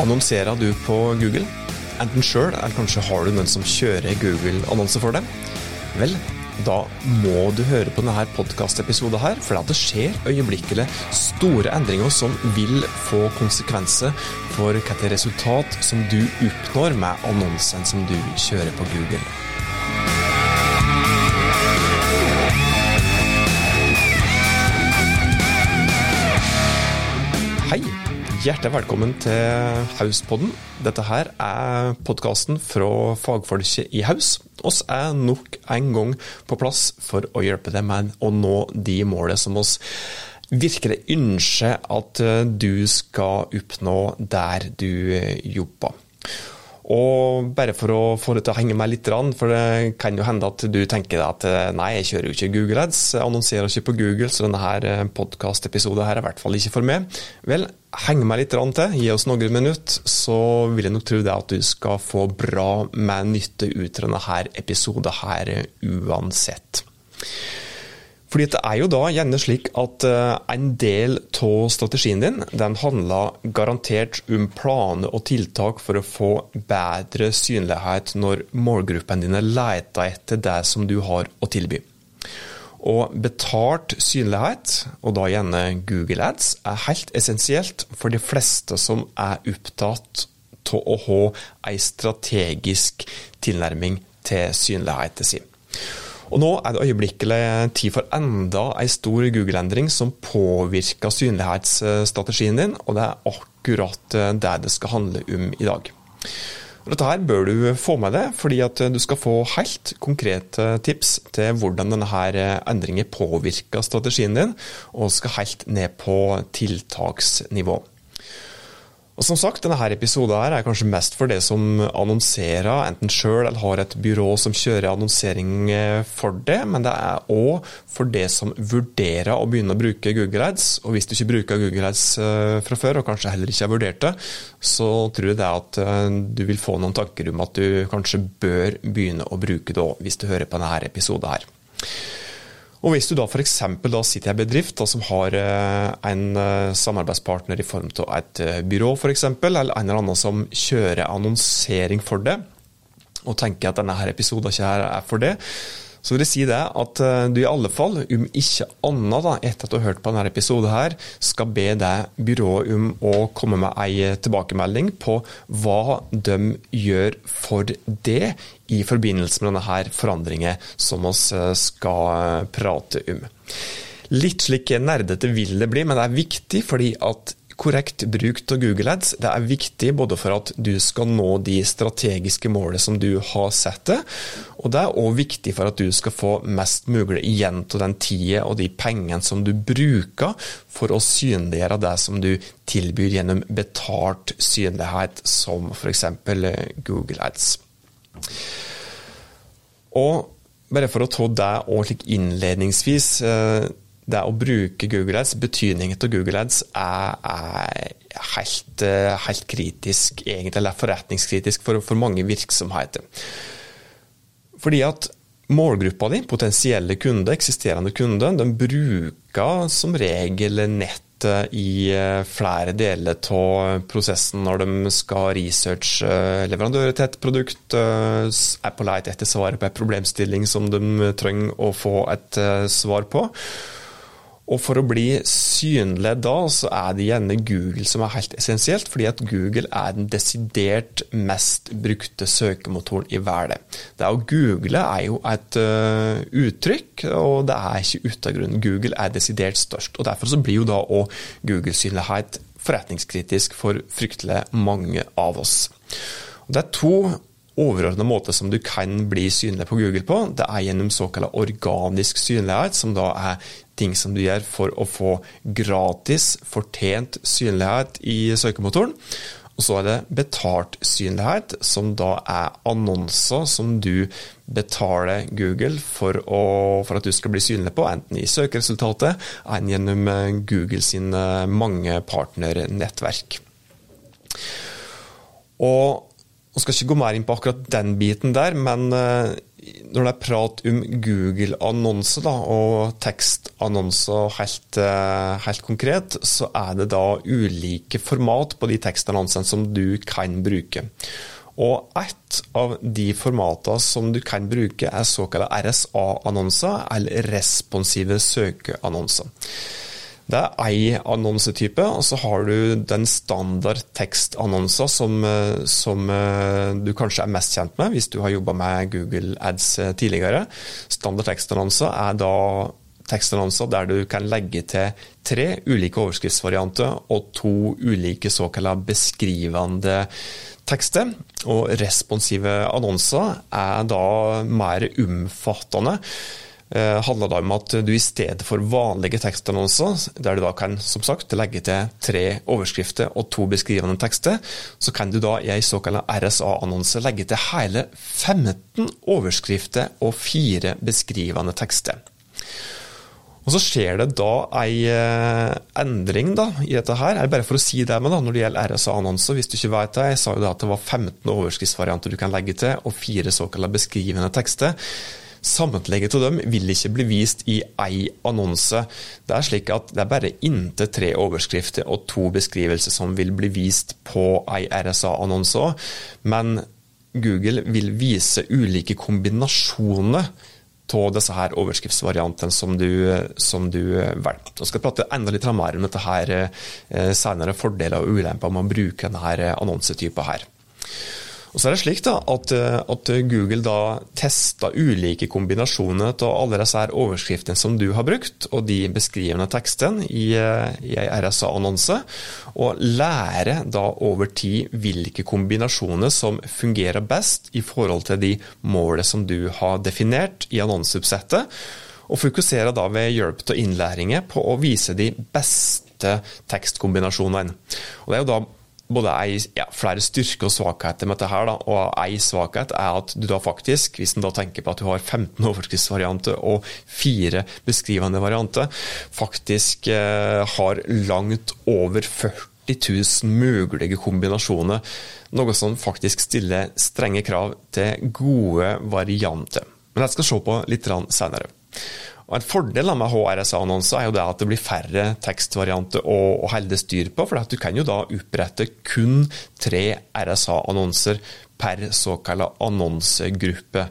Annonserer du på Google? Enten sjøl, eller kanskje har du noen som kjører Google-annonser for deg? Vel, da må du høre på denne podkastepisoden her, for det skjer øyeblikkelig store endringer som vil få konsekvenser for hvilket resultat som du oppnår med annonsen som du kjører på Google. Hei! Hjertelig velkommen til Hauspodden. Dette her er podkasten fra fagfolket i Haus. Oss er nok en gang på plass for å hjelpe deg med å nå de målene som oss virkelig ønsker at du skal oppnå der du jobber. Og bare for å få det til å henge med litt, for det kan jo hende at du tenker at nei, jeg kjører jo ikke Google Ads, jeg annonserer ikke på Google, så denne podkastepisoden her er i hvert fall ikke for meg. Vel, heng meg litt til, gi oss noen minutter, så vil jeg nok tro det at du skal få bra med nytte ut av denne episoden her uansett. Fordi det er jo da gjerne slik at en del av strategien din den handler garantert om planer og tiltak for å få bedre synlighet når målgruppene dine leter etter det som du har å tilby. Og betalt synlighet, og da gjerne Google Ads, er helt essensielt for de fleste som er opptatt av å ha en strategisk tilnærming til synligheten sin. Og Nå er det øyeblikkelig tid for enda en stor Google-endring som påvirker synlighetsstrategien din, og det er akkurat det det skal handle om i dag. Dette her bør du få med deg, fordi at du skal få helt konkrete tips til hvordan denne her endringen påvirker strategien din, og skal helt ned på tiltaksnivå. Og som sagt, denne episoden her er kanskje mest for det som annonserer, enten sjøl eller har et byrå som kjører annonsering for det, men det er òg for det som vurderer å begynne å bruke Google Ads. Og hvis du ikke bruker Google Ads fra før, og kanskje heller ikke har vurdert det, så tror jeg det at du vil få noen tanker om at du kanskje bør begynne å bruke det òg, hvis du hører på denne episoden her. Og Hvis du da f.eks. sitter i en bedrift da, som har en samarbeidspartner i form av et byrå for eksempel, eller en eller annen som kjører annonsering for det, og tenker at denne episoden ikke er for det, så vil jeg si det at du i alle fall, om ikke annet da, etter at du har hørt på denne episoden her, skal be det byrået om å komme med ei tilbakemelding på hva de gjør for det i forbindelse med denne her forandringen som vi skal prate om. Litt slik nerdete vil det bli, men det er viktig fordi at korrekt bruk av Google Ads det er viktig både for at du skal nå de strategiske målene som du har satt deg, og det er òg viktig for at du skal få mest mulig igjen av den tida og de pengene som du bruker for å synliggjøre det som du tilbyr gjennom betalt synlighet, som f.eks. Google Ads. Og bare for å ta det òg innledningsvis det å bruke Google Ads, betydningen av Google Ads, er, er helt, helt, kritisk, egentlig, eller forretningskritisk for, for, mange virksomheter. Fordi at målgruppa di, potensielle kunder, eksisterende kunder, de bruker som regel nett i flere deler av prosessen når de skal researche leverandører til et produkt, er på leit etter svaret på en problemstilling som de trenger å få et svar på. Og For å bli synlig da, så er det gjerne Google som er helt essensielt, fordi at Google er den desidert mest brukte søkemotoren i verden. Det å google er jo et uh, uttrykk, og det er ikke uten grunn. Google er desidert størst. og Derfor så blir jo da òg Google-synlighet forretningskritisk for fryktelig mange av oss. Og det er to overordna måter som du kan bli synlig på Google på. Det er gjennom såkalt organisk synlighet, som da er ting som du gjør for å få gratis, fortjent synlighet i søkemotoren. Og så er det betalt synlighet, som da er annonser som du betaler Google for, å, for at du skal bli synlig på, enten i søkeresultatet enn gjennom Google sine mange partnernettverk. Og Jeg skal ikke gå mer inn på akkurat den biten der, men eh, når det er prat om Google-annonser og tekstannonser helt, eh, helt, konkret, så er det da ulike format på de tekstannonsene som du kan bruke. Og ett av de formatene som du kan bruke, er såkalte RSA-annonser, eller responsive søkeannonser. Det er ei annonsetype, og så har du den standard tekstannonsa som, eh, som, eh, du kanskje er mest kjent med hvis du har jobba med Google Ads eh, tidligere. Standard tekstannonser er da tekstannonser der du kan legge til tre ulike overskriftsvarianter og to ulike såkalte beskrivende tekster. Og responsive annonser er da mer omfattende handler da om at du i stedet for vanlige tekstannonser, der du da kan som sagt legge til tre overskrifter og to beskrivende tekster, så kan du da i en såkalt RSA-annonse legge til hele 15 overskrifter og fire beskrivende tekster. Og Så skjer det da ei eh, endring da, i dette her. Er det Bare for å si det med da, når det gjelder RSA-annonser, hvis du ikke vet det. Jeg sa jo da at det var 15 overskriftsvarianter du kan legge til, og fire såkalte beskrivende tekster. Samtlige av dem vil ikke bli vist i ei annonse. Det er slik at det er bare inntil tre overskrifter og to beskrivelser som vil bli vist på ei RSA-annonse. Men Google vil vise ulike kombinasjoner av disse her overskriftsvariantene som du, som du velger. Vi skal prate enda litt mer om dette her eh, senere, fordeler og ulemper med å bruke denne annonsetypen her. Og så er det slik da, at, eh, at Google da tester ulike kombinasjoner av alle disse her overskriftene som du har brukt, og de beskrivende tekstene i, eh, i en RSA-annonse, og lærer da over tid hvilke kombinasjoner som fungerer best i forhold til de målene som du har definert i annonseoppsettet, og fokuserer da ved hjelp av innlæringer på å vise de beste tekstkombinasjonene. Og Det er jo da både ei, ja, flere styrker og svakheter med dette. her, da, og Ei svakhet er at du da faktisk, hvis en da tenker på at du har 15 overskriftsvarianter og fire beskrivende varianter, faktisk eh, har langt over 40 000 mulige kombinasjoner. Noe som faktisk stiller strenge krav til gode varianter. Men jeg skal se på litt senere. Og En fordel med HRSA-annonser er jo det at det blir færre tekstvarianter å, å holde styr på. For du kan jo da opprette kun tre RSA-annonser per såkalt annonsegruppe.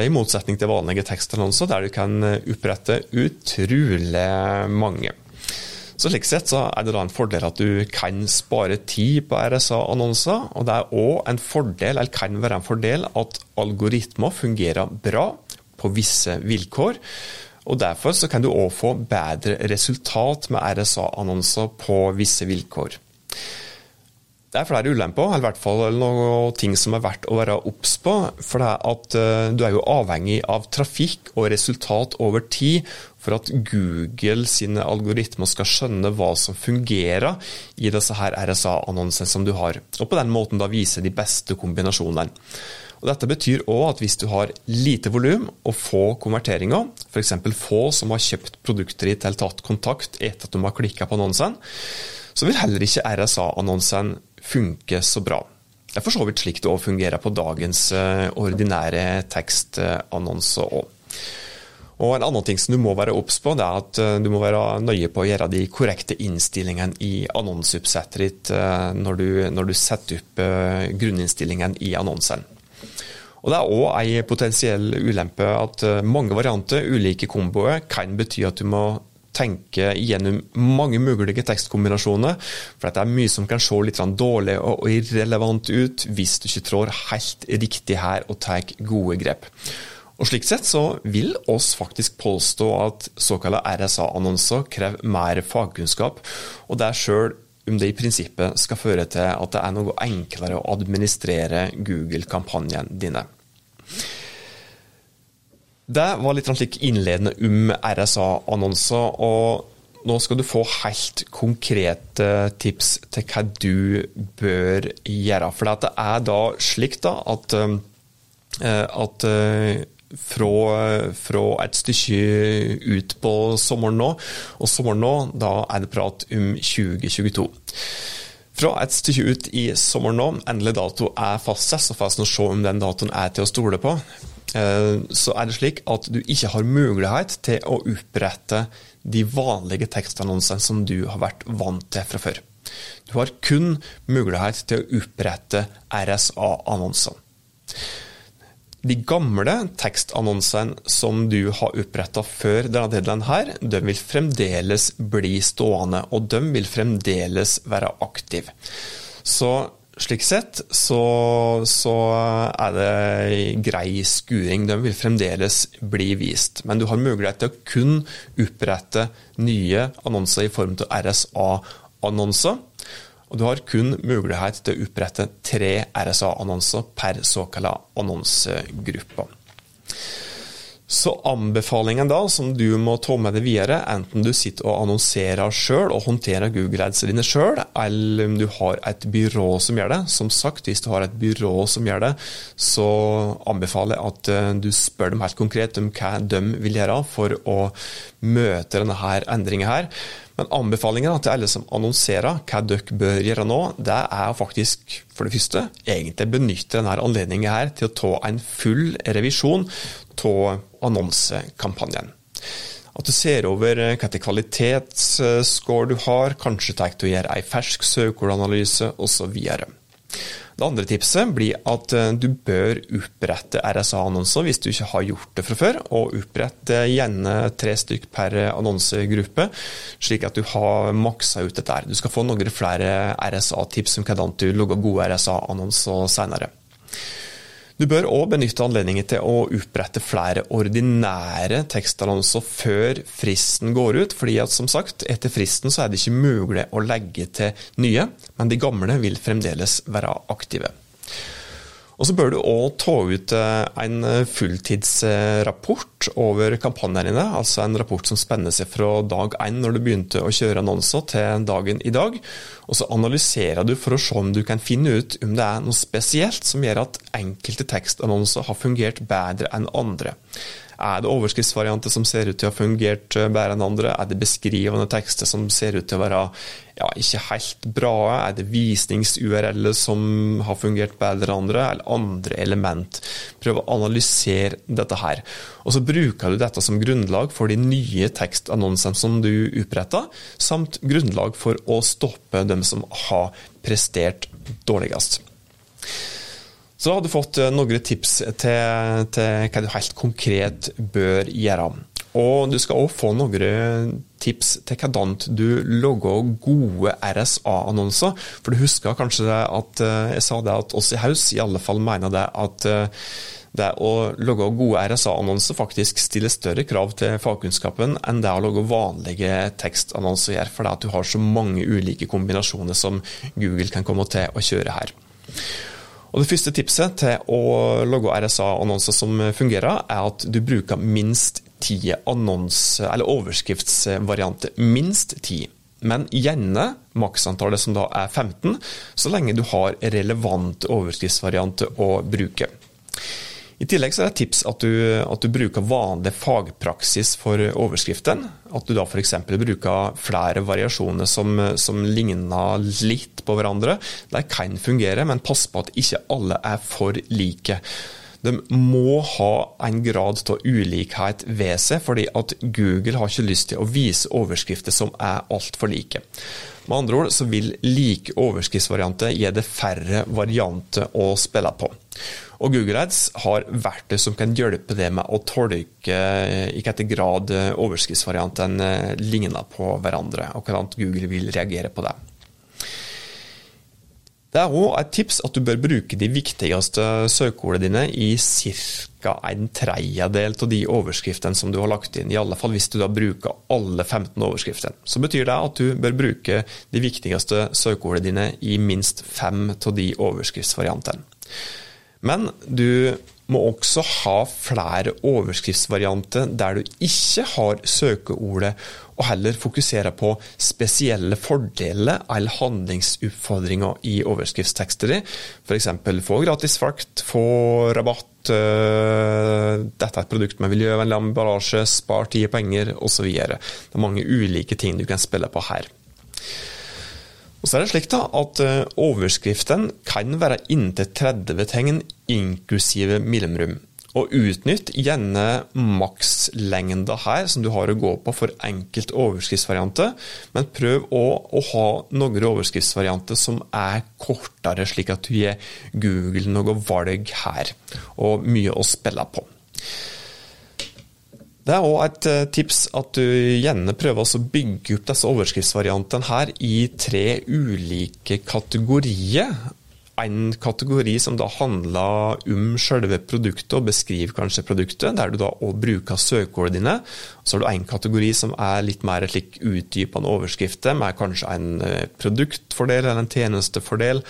I motsetning til vanlige tekstannonser, der du kan opprette utrolig mange. Så slik sett så er det da en fordel at du kan spare tid på RSA-annonser. Og det er òg en fordel, eller kan være en fordel, at algoritmer fungerer bra på visse vilkår. Og Derfor så kan du òg få bedre resultat med RSA-annonser på visse vilkår. Det er flere ulemper, eller i hvert fall noen ting som er verdt å være obs på. For det er at eh, du er jo avhengig av trafikk og resultat over tid for at Google sine algoritmer skal skjønne hva som fungerer i disse RSA-annonsene som du har, og på den måten da vise de beste kombinasjonene. Og dette betyr òg at hvis du har lite volum og få konverteringer, f.eks. få som har kjøpt produkter ditt eller tatt kontakt etter at de har klikka på annonsen, så vil heller ikke RSA-annonsen funke så bra. Det er for så vidt slik det òg fungerer på dagens eh, ordinære tekstannonser òg. Og En annen ting som du må være obs på, det er at eh, du må være nøye på å gjøre de korrekte innstillingene i annonseoppsettet ditt eh, når du, når du setter opp grunninnstillingen i annonsen. Og Det er òg ei potensiell ulempe at eh, mange varianter, ulike komboer, kan bety at du må tenke gjennom mange mulige tekstkombinasjoner. For det er mye som kan se litt dårlig og irrelevant ut hvis du ikke trår helt riktig her og tar gode grep. Og Slik sett så vil oss faktisk påstå at såkalte RSA-annonser krever mer fagkunnskap, og det er sjøl om det i prinsippet skal føre til at det er noe enklere å administrere Google-kampanjene dine. Det var litt slik innledende om RSA-annonser. og Nå skal du få helt konkrete tips til hva du bør gjøre. For det er da slik da at, eh, at eh, fra, fra, et stykke ut på sommeren nå, og sommeren nå, da er det prat om 2022. Fra et stykke ut i sommeren nå, endelig dato er fastsatt, så får vi se om den datoen er til å stole på. Eh, så er det slik at du ikke har mulighet til å opprette de vanlige tekstannonsene som du har vært vant til fra før. Du har kun mulighet til å opprette RSA-annonser. De gamle tekstannonsene som du har oppretta før denne deadline her, de vil fremdeles bli stående, og de vil fremdeles være aktive. Så slik sett så, så, er det grei skuring. De vil fremdeles bli vist. Men du har mulighet til å kun opprette nye annonser i form av RSA-annonser. Og du har kun mulighet til å opprette tre RSA-annonser per såkalt annonsegruppe. Så anbefalingen da, som du må ta med deg videre, enten du sitter og annonserer sjøl og håndterer Google Adsene dine sjøl, eller om du har et byrå som gjør det. Som sagt, hvis du har et byrå som gjør det, så anbefaler jeg at eh, du spør dem helt konkret om hva de vil gjøre for å møte denne endringen her. Men anbefalingen til alle som annonserer hva dere bør gjøre nå, det er faktisk for det første egentlig benytte denne anledningen her til å ta en full revisjon av annonsekampanjen. At du ser over hvilken kvalitetsscore du har, kanskje tenkt å gjøre en fersk søkeordanalyse osv. Det andre tipset blir at eh, du bør opprette RSA-annonser hvis du ikke har gjort det fra før. Og opprette gjerne tre stykk per annonsegruppe, slik at du har maksa ut dette. Du skal få noen flere RSA-tips om hvordan du logger gode RSA-annonser senere. Du bør òg benytte anledningen til å opprette flere ordinære tekstannonser før fristen går ut, fordi at som sagt, etter fristen så er det ikke mulig å legge til nye, men de gamle vil fremdeles være aktive. Og så bør du òg ta ut eh, en fulltidsrapport over kampanjene altså en rapport som spenner seg fra dag én når du begynte å kjøre annonser, til dagen i dag. Og så analyserer du for å se om du kan finne ut om det er noe spesielt som gjør at enkelte tekstannonser har fungert bedre enn andre. Er det overskriftsvarianter som ser ut til å ha fungert eh, bedre enn andre? Er det beskrivende tekster som ser ut til å være ja, ikke helt bra? Er det visnings-URL som har fungert bedre enn andre, eller andre element? Prøv å analysere dette her. Og så bruker du dette som grunnlag for de nye tekstannonsene som du oppretter, samt grunnlag for å stoppe dem som har prestert dårligst. Så da har du fått eh, noen tips til, til hva du helt konkret bør gjøre. Og du skal òg få noen tips til hvordan du logger gode RSA-annonser. For du husker kanskje at eh, jeg sa det at oss i Haus i alle fall mener det at eh, det å logge gode RSA-annonser faktisk stiller større krav til fagkunnskapen enn det å logge vanlige tekstannonser gjør, fordi at du har så mange ulike kombinasjoner som Google kan komme til å kjøre her. Og Det første tipset til å logge RSA-annonser som fungerer, er at du bruker minst ti annonse- eller overskriftsvarianter. Minst ti. Men gjerne maksantallet som da er 15, så lenge du har relevante overskriftsvarianter å bruke. I tillegg så er det et tips at du, at du bruker vanlig fagpraksis for overskriften. At du da f.eks. bruker flere variasjoner som, som, ligner litt på hverandre. De kan fungere, men pass på at ikke alle er for like. De må ha en grad av ulikhet ved seg, fordi at Google har ikke lyst til å vise overskrifter som er altfor like. Med andre ord så vil like overskriftsvarianter gi det færre varianter å spille på. Og Google Ads har verktøy som kan hjelpe det med å tolke i hvilken grad overskriftsvariantene ligner på hverandre, og hvordan Google vil reagere på det. Det er òg et tips at du bør bruke de viktigste søkeordene dine i ca. en tredjedel av de overskriftene som du har lagt inn, i alle fall hvis du da bruker alle 15 overskriftene. Så betyr det at du bør bruke de viktigste søkeordene dine i minst fem av de overskriftsvariantene. Men du må også ha flere overskriftsvarianter der du ikke har søkeordet, og heller fokusere på spesielle fordeler eller handlingsutfordringer i overskriftstekster. F.eks. få gratis frakt, få rabatt, øh, dette er et produkt med miljøvennlig emballasje, spar tid og penger osv. Det er mange ulike ting du kan spille på her. Og så er det slik da at Overskriften kan være inntil 30 tegn inklusive mellomrom. Og utnytt gjerne makslengda her som du har å gå på for enkelt overskriftsvarianter, men prøv òg å ha noen overskriftsvarianter som er kortere, slik at du gir Google noe valg her, og mye å spille på. Det er òg et eh, tips at du gjerne prøver å bygge opp disse overskriftsvariantene her i tre ulike kategorier en kategori som da handler om selve produktet, og beskriver kanskje produktet, der du da òg bruker søkeordene dine. Så har du en kategori som er litt mer slik utdypende overskrifter, med kanskje en eh, produktfordel eller en tjenestefordel.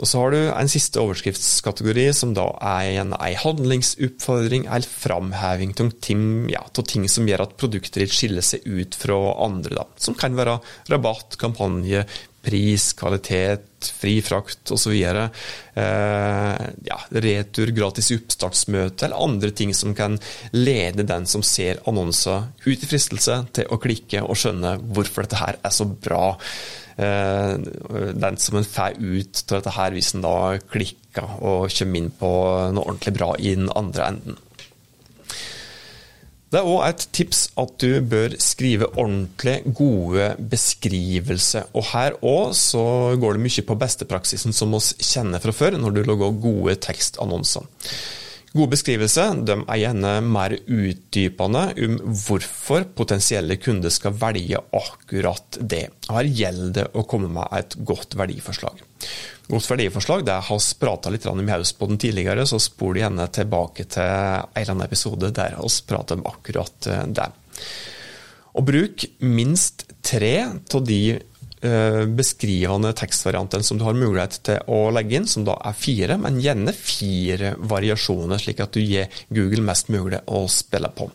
Og så har du en siste overskriftskategori, som da er en, ei handlingsoppfordring eller framheving av ting, ja, ting, som gjør at produktet ditt skiller seg ut fra andre. Da. Som kan være rabatt, kampanje, pris, kvalitet, fri frakt osv. Eh, ja, retur, gratis oppstartsmøte eller andre ting som kan lede den som ser annonser ut i fristelse til å klikke og skjønne hvorfor dette her er så bra. Eh, den som en får ut av dette her hvis en da klikker og kommer inn på noe ordentlig bra i den andre enden. Det er òg et tips at du bør skrive ordentlig gode beskrivelser. Og her òg så går det mye på bestepraksisen som oss kjenner fra før, når du lager gode tekstannonser. Gode beskrivelse de er gjerne mer utdypende om hvorfor potensielle kunder skal velge akkurat det. Her gjelder det å komme med et godt verdiforslag. Godt verdiforslag det har vi prata litt om i på den tidligere, så spol gjerne tilbake til en eller annen episode der vi prater om akkurat eh, det. Og bruk minst tre av de beskrivende tekstvariantene som du har mulighet til å legge inn, som da er fire, men gjerne fire variasjoner, slik at du gir Google mest mulig å spille på.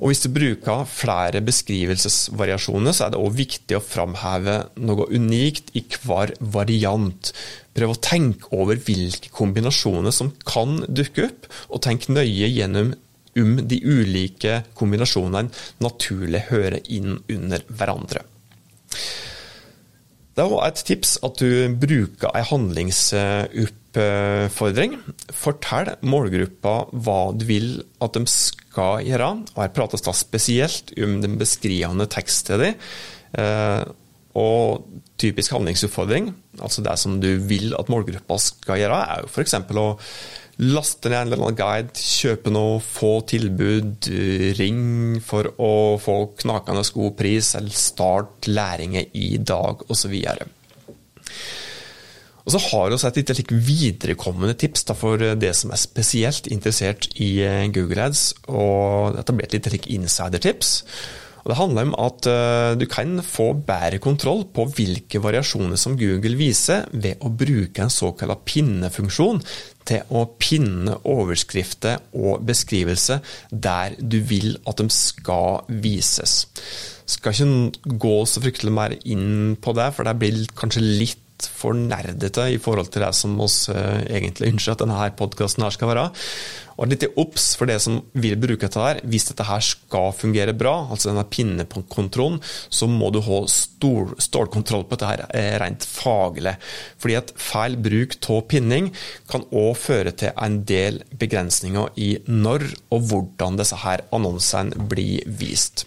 Og Hvis du bruker flere beskrivelsesvariasjoner, så er det òg viktig å framheve noe unikt i hver variant. Prøv å tenke over hvilke kombinasjoner som kan dukke opp, og tenk nøye gjennom om de ulike kombinasjonene naturlig hører inn under hverandre. Det er et tips at du bruker ei handlingsoppfordring. Fortell målgruppa hva du vil at de skal gjøre. og Her prates da spesielt om den beskrivende teksten din. Eh, og typisk handlingsoppfordring, altså det som du vil at målgruppa skal gjøre, er jo f.eks. å Laste ned en eller annen guide, kjøpe noe, få tilbud, ring for å få knakende god pris, eller start læringer i dag, osv. Og så har vi et litt viderekommende tips for det som er spesielt interessert i Google Ads. og Dette blir et litt insider-tips. Det handler om at uh, du kan få bedre kontroll på hvilke variasjoner som Google viser, ved å bruke en såkalt pinnefunksjon til å pinne overskrifter og beskrivelse der du vil at de skal vises. Skal ikke gå så fryktelig mer inn på det, for det blir kanskje litt for nerdete i forhold til det som oss uh, egentlig ønsker at denne podkasten skal være. Og litt obs for det som vil bruke dette her. Hvis dette her skal fungere bra, altså denne pinnekontrollen, så må du ha stor, stålkontroll på dette her eh, rent faglig. Fordi at feil bruk av pinning kan òg føre til en del begrensninger i når og hvordan disse her annonsene blir vist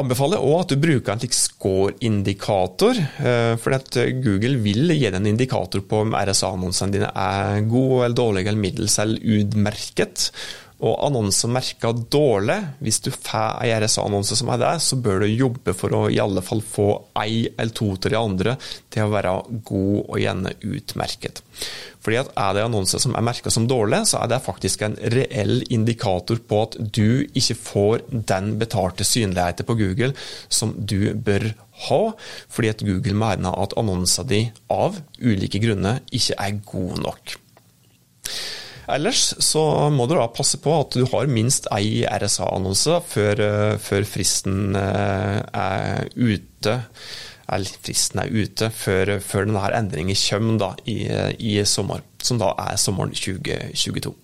anbefaler òg at du bruker en score-indikator. Eh, for at Google vil gi deg en indikator på om RSA-annonsene dine er gode, eller dårlige, eller middels eller utmerket. Og annonser merka dårlig, hvis du får en RSA-annonse som er det, så bør du jobbe for å i alle fall få ei eller to til de andre til å være god og gjerne utmerket. Fordi at Er det annonser som er merka som dårlig, så er det faktisk en reell indikator på at du ikke får den betalte synligheten på Google som du bør ha, fordi at Google mener at annonsen di av ulike grunner ikke er god nok. Ellers så må du da passe på at du har minst ei RSA-annonse før, eh, før, fristen eh, er ute. Eller fristen er ute før, før denne endringen kommer da, i, i, sommer, som da er sommeren 2022.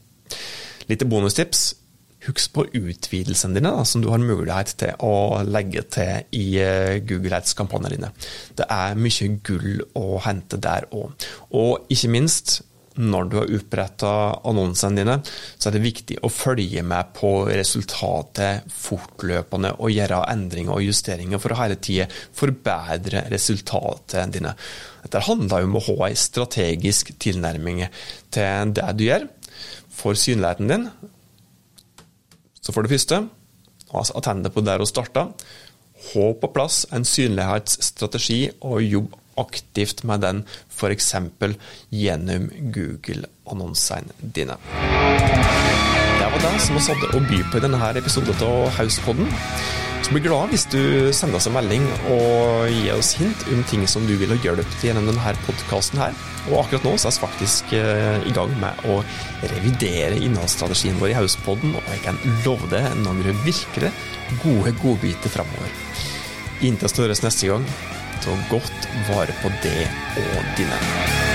Litt bonustips. husk på utvidelsene dine, da, som du har mulighet til å legge til i eh, Google Ads-kampanjene dine. Det er mye gull å hente der òg. Og ikke minst, når du har oppretta annonsene dine, så er det viktig å følge med på resultatet fortløpende og gjøre endringer og justeringer for å hele tida forbedre resultatet dine. Dette handler jo om å ha en strategisk tilnærming til det du gjør for synligheten din. Så for det første, attende på der hun starta. Ha på plass en synlighetsstrategi, og jobb aktivt med den, f.eks. gjennom Google-annonsene dine. Det var det som vi hadde å by på i denne episoden av Hauspodden. Så blir glad hvis du sender oss en melding og gir oss hint om ting som du vil ha hjelp til gjennom denne podkasten her. Og akkurat nå så er vi faktisk eh, i gang med å revidere innholdsstrategien vår i Hauspodden, og jeg kan love deg noen virkelig gode godbiter framover. Inntil vi høres neste gang, ta godt vare på det og dine.